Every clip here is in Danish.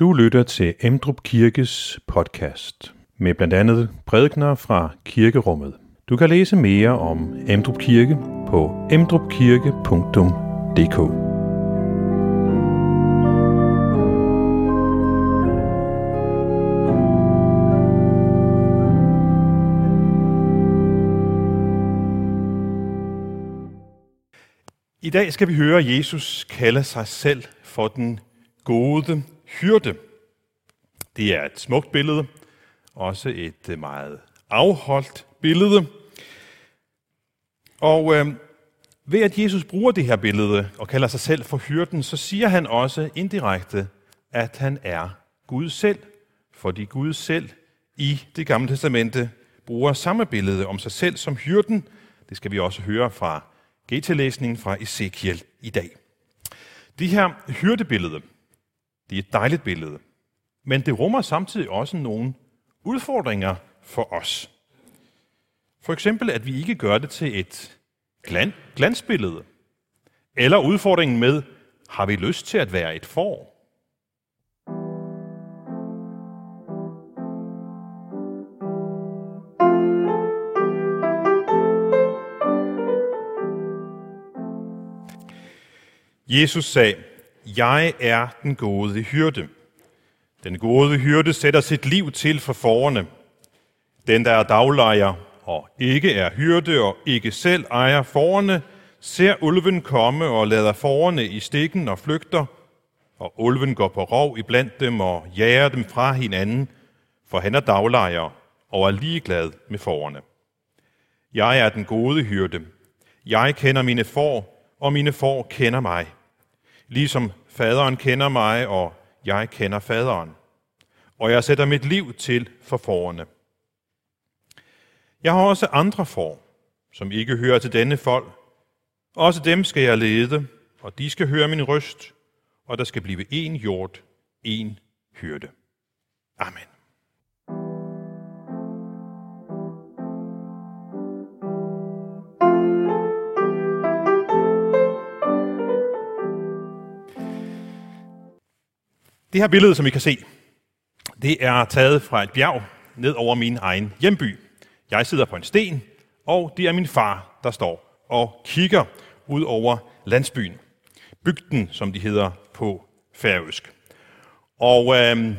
Du lytter til Emdrup Kirkes podcast med blandt andet prædikner fra kirkerummet. Du kan læse mere om Emdrup Kirke på emdrupkirke.dk. I dag skal vi høre Jesus kalde sig selv for den gode hyrde. Det er et smukt billede, også et øh, meget afholdt billede. Og øh, ved at Jesus bruger det her billede og kalder sig selv for hyrden, så siger han også indirekte, at han er Gud selv. Fordi Gud selv i det gamle testamente bruger samme billede om sig selv som hyrden. Det skal vi også høre fra GT-læsningen fra Ezekiel i dag. Det her hyrdebillede, det er et dejligt billede, men det rummer samtidig også nogle udfordringer for os. For eksempel, at vi ikke gør det til et glansbillede. Eller udfordringen med, har vi lyst til at være et får? Jesus sagde, jeg er den gode hyrde. Den gode hyrde sætter sit liv til for forerne. Den, der er daglejer og ikke er hyrde og ikke selv ejer forerne, ser ulven komme og lader forerne i stikken og flygter, og ulven går på rov iblandt dem og jager dem fra hinanden, for han er daglejer og er ligeglad med forerne. Jeg er den gode hyrde. Jeg kender mine får, og mine får kender mig. Ligesom faderen kender mig, og jeg kender faderen. Og jeg sætter mit liv til for forerne. Jeg har også andre for, som ikke hører til denne folk. Også dem skal jeg lede, og de skal høre min røst, og der skal blive en jord, en hyrde. Amen. Det her billede, som I kan se, det er taget fra et bjerg ned over min egen hjemby. Jeg sidder på en sten, og det er min far, der står og kigger ud over landsbyen. Bygden, som de hedder på færøsk. Og øh,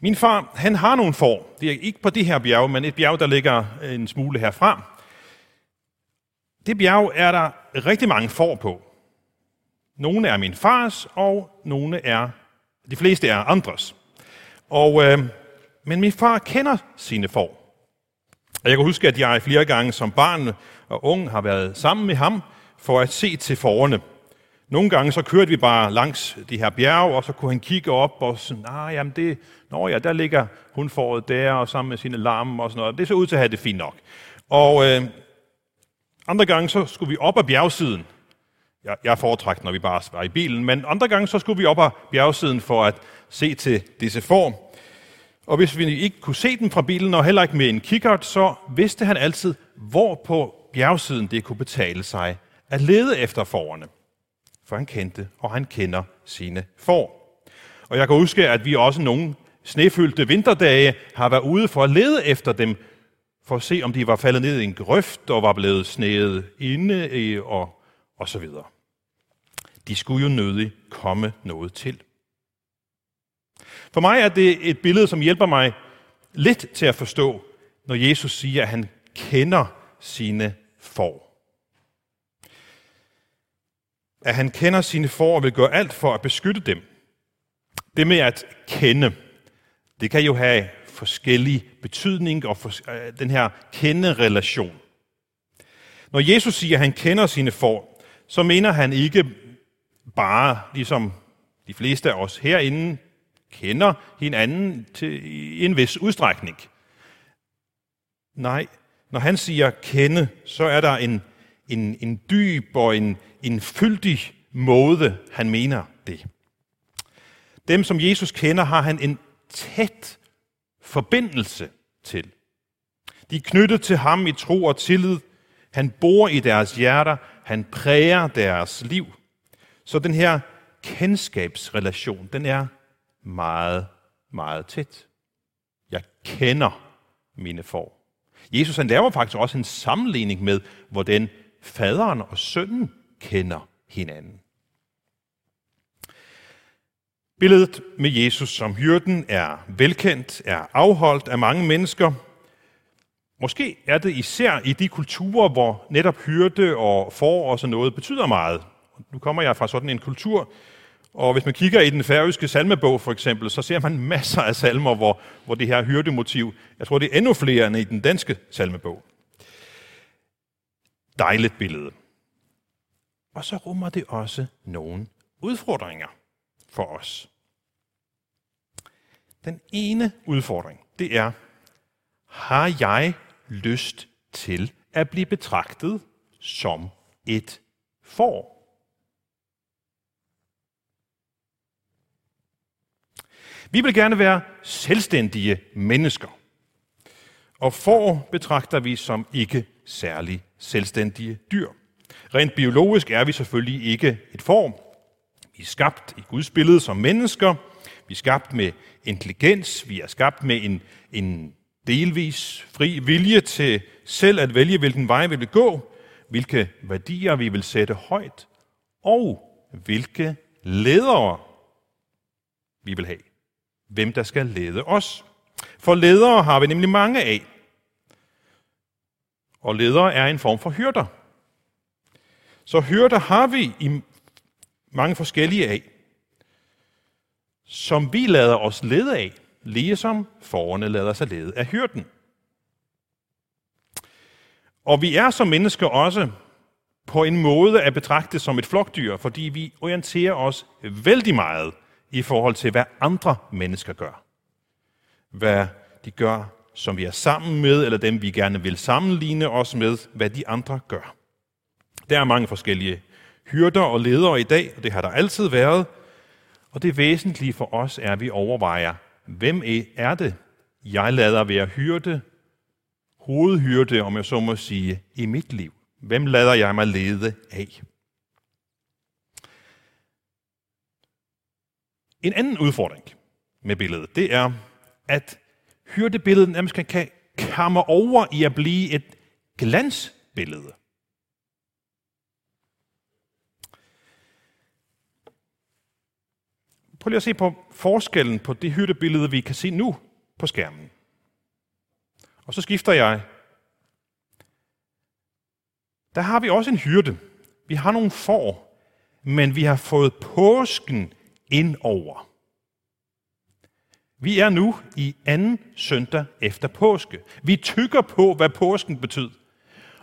min far, han har nogle får. Det er ikke på det her bjerg, men et bjerg, der ligger en smule herfra. Det bjerg er der rigtig mange får på. Nogle er min fars, og nogle er de fleste er andres. Og, øh, men min far kender sine får. Og jeg kan huske, at jeg flere gange som barn og ung har været sammen med ham for at se til forerne. Nogle gange så kørte vi bare langs de her bjerge, og så kunne han kigge op og sådan, nej, jamen det, nå ja, der ligger hun foråret der, og sammen med sine larme og sådan noget. Det så ud til at have det fint nok. Og øh, andre gange så skulle vi op ad bjergsiden, jeg, jeg foretrækker, når vi bare var i bilen, men andre gange så skulle vi op ad bjergsiden for at se til disse form. Og hvis vi ikke kunne se dem fra bilen, og heller ikke med en kikkert, så vidste han altid, hvor på bjergsiden det kunne betale sig at lede efter forerne. For han kendte, og han kender sine får. Og jeg kan huske, at vi også nogle snefyldte vinterdage har været ude for at lede efter dem, for at se, om de var faldet ned i en grøft og var blevet sneet inde og, og så videre. De skulle jo nødig komme noget til. For mig er det et billede, som hjælper mig lidt til at forstå, når Jesus siger, at han kender sine får. At han kender sine får og vil gøre alt for at beskytte dem. Det med at kende, det kan jo have forskellig betydning og for, øh, den her kende-relation. Når Jesus siger, at han kender sine får, så mener han ikke bare, ligesom de fleste af os herinde, kender hinanden til, i en vis udstrækning. Nej, når han siger kende, så er der en, en, en dyb og en, en fyldig måde, han mener det. Dem, som Jesus kender, har han en tæt forbindelse til. De er knyttet til ham i tro og tillid. Han bor i deres hjerter. Han præger deres liv. Så den her kendskabsrelation, den er meget, meget tæt. Jeg kender mine får. Jesus han laver faktisk også en sammenligning med, hvordan faderen og sønnen kender hinanden. Billedet med Jesus som hyrden er velkendt, er afholdt af mange mennesker. Måske er det især i de kulturer, hvor netop hyrde og for og sådan noget betyder meget. Nu kommer jeg fra sådan en kultur, og hvis man kigger i den færøske salmebog for eksempel, så ser man masser af salmer, hvor, hvor det her hyrdemotiv, jeg tror det er endnu flere end i den danske salmebog. Dejligt billede. Og så rummer det også nogle udfordringer for os. Den ene udfordring, det er, har jeg lyst til at blive betragtet som et får? Vi vil gerne være selvstændige mennesker. Og får betragter vi som ikke særlig selvstændige dyr. Rent biologisk er vi selvfølgelig ikke et form. Vi er skabt i Guds billede som mennesker. Vi er skabt med intelligens. Vi er skabt med en, en delvis fri vilje til selv at vælge, hvilken vej vi vil gå, hvilke værdier vi vil sætte højt, og hvilke ledere vi vil have hvem der skal lede os. For ledere har vi nemlig mange af. Og ledere er en form for hyrder. Så hyrder har vi i mange forskellige af, som vi lader os lede af, ligesom forerne lader sig lede af hyrden. Og vi er som mennesker også på en måde at betragte som et flokdyr, fordi vi orienterer os vældig meget i forhold til, hvad andre mennesker gør. Hvad de gør, som vi er sammen med, eller dem vi gerne vil sammenligne os med, hvad de andre gør. Der er mange forskellige hyrder og ledere i dag, og det har der altid været. Og det væsentlige for os er, at vi overvejer, hvem er det, jeg lader være hyrde, hovedhyrde, om jeg så må sige, i mit liv? Hvem lader jeg mig lede af? En anden udfordring med billedet, det er, at hyrdebilledet nærmest kan komme over i at blive et glansbillede. Prøv lige at se på forskellen på det hyrdebillede, vi kan se nu på skærmen. Og så skifter jeg. Der har vi også en hyrde. Vi har nogle får, men vi har fået påsken ind over. Vi er nu i anden søndag efter påske. Vi tykker på, hvad påsken betød.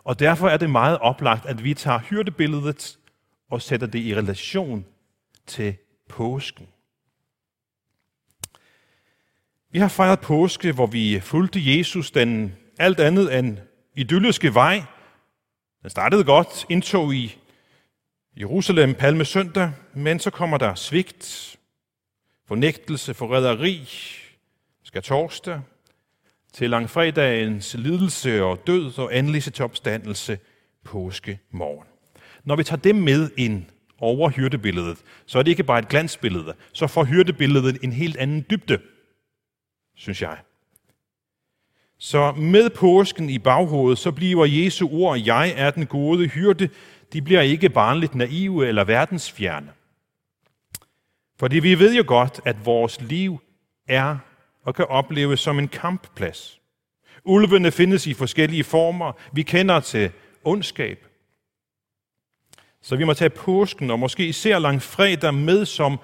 Og derfor er det meget oplagt, at vi tager hyrdebilledet og sætter det i relation til påsken. Vi har fejret påske, hvor vi fulgte Jesus den alt andet end idylliske vej. Den startede godt, indtog i Jerusalem palme søndag, men så kommer der svigt, fornægtelse, forræderi, skal torsdag, til langfredagens lidelse og død og endelig til opstandelse påske morgen. Når vi tager dem med ind over hyrdebilledet, så er det ikke bare et glansbillede, så får hyrdebilledet en helt anden dybde, synes jeg. Så med påsken i baghovedet, så bliver Jesu ord, jeg er den gode hyrde, de bliver ikke barnligt naive eller verdensfjerne. Fordi vi ved jo godt, at vores liv er og kan opleves som en kampplads. Ulvene findes i forskellige former. Vi kender til ondskab. Så vi må tage påsken og måske især langfredag med som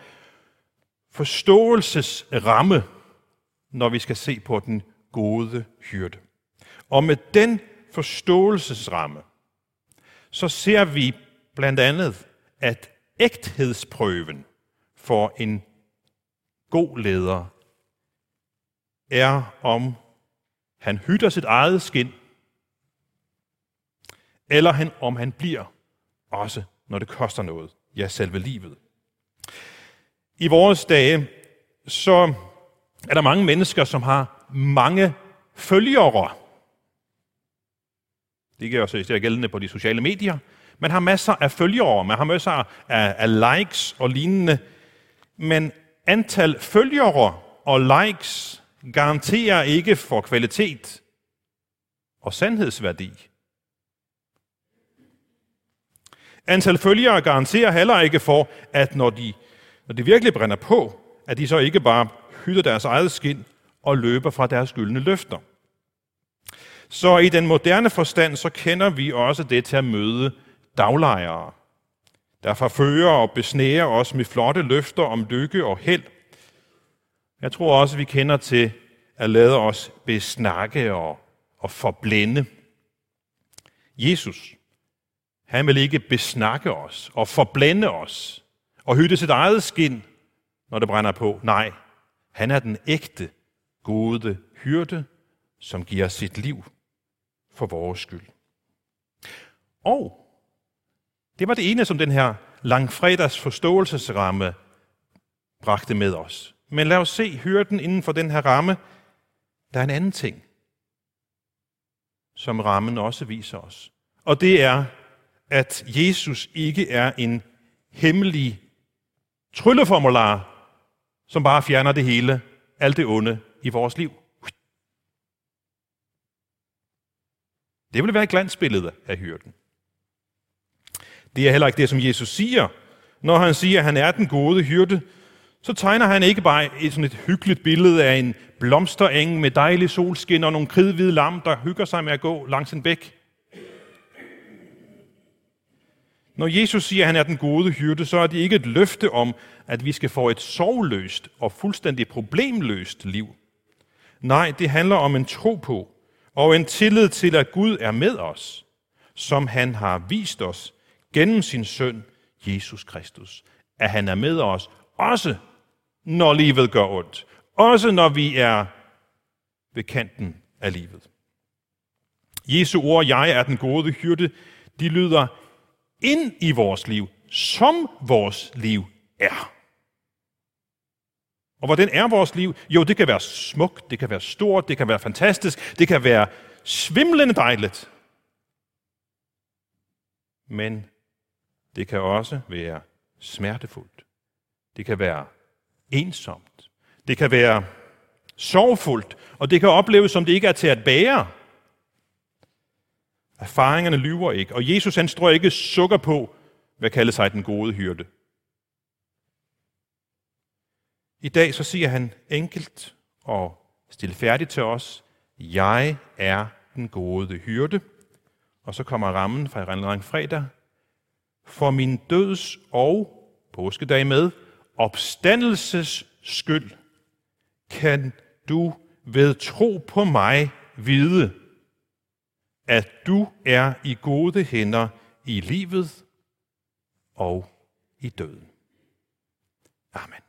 forståelsesramme, når vi skal se på den gode hyrde. Og med den forståelsesramme, så ser vi blandt andet, at ægthedsprøven for en god leder er, om han hytter sit eget skin, eller han, om han bliver også, når det koster noget, ja, selve livet. I vores dage, så er der mange mennesker, som har mange følgere. Det gør også især gældende på de sociale medier. Man har masser af følgere, man har masser af, af likes og lignende. Men antal følgere og likes garanterer ikke for kvalitet og sandhedsværdi. Antal følgere garanterer heller ikke for, at når de, når de virkelig brænder på, at de så ikke bare hylder deres eget skin og løber fra deres gyldne løfter. Så i den moderne forstand, så kender vi også det til at møde daglejere, der forfører og besnærer os med flotte løfter om lykke og held. Jeg tror også, vi kender til at lade os besnakke og, og forblænde. Jesus, han vil ikke besnakke os og forblænde os og hytte sit eget skin, når det brænder på. Nej, han er den ægte, gode hyrde, som giver sit liv for vores skyld. Og det var det ene, som den her langfredags forståelsesramme bragte med os. Men lad os se hyrden inden for den her ramme. Der er en anden ting, som rammen også viser os. Og det er, at Jesus ikke er en hemmelig trylleformular, som bare fjerner det hele, alt det onde i vores liv. Det vil være et glansbillede af hyrden. Det er heller ikke det, som Jesus siger. Når han siger, at han er den gode hyrde, så tegner han ikke bare et, sådan et hyggeligt billede af en blomstereng med dejlig solskin og nogle kridhvide lam, der hygger sig med at gå langs en bæk. Når Jesus siger, at han er den gode hyrde, så er det ikke et løfte om, at vi skal få et sorgløst og fuldstændig problemløst liv. Nej, det handler om en tro på og en tillid til, at Gud er med os, som han har vist os gennem sin søn, Jesus Kristus. At han er med os, også når livet gør ondt. Også når vi er ved kanten af livet. Jesu ord, jeg er den gode hyrde, de lyder ind i vores liv, som vores liv er. Og hvordan er vores liv? Jo, det kan være smukt, det kan være stort, det kan være fantastisk, det kan være svimlende dejligt. Men det kan også være smertefuldt. Det kan være ensomt. Det kan være sorgfuldt, og det kan opleves, som det ikke er til at bære. Erfaringerne lyver ikke, og Jesus han strør ikke sukker på, hvad kalder sig den gode hyrde. I dag så siger han enkelt og stilfærdigt til os, jeg er den gode hyrde. Og så kommer rammen fra fredag, for min døds og påskedag med opstandelses skyld kan du ved tro på mig vide, at du er i gode hænder i livet og i døden. Amen.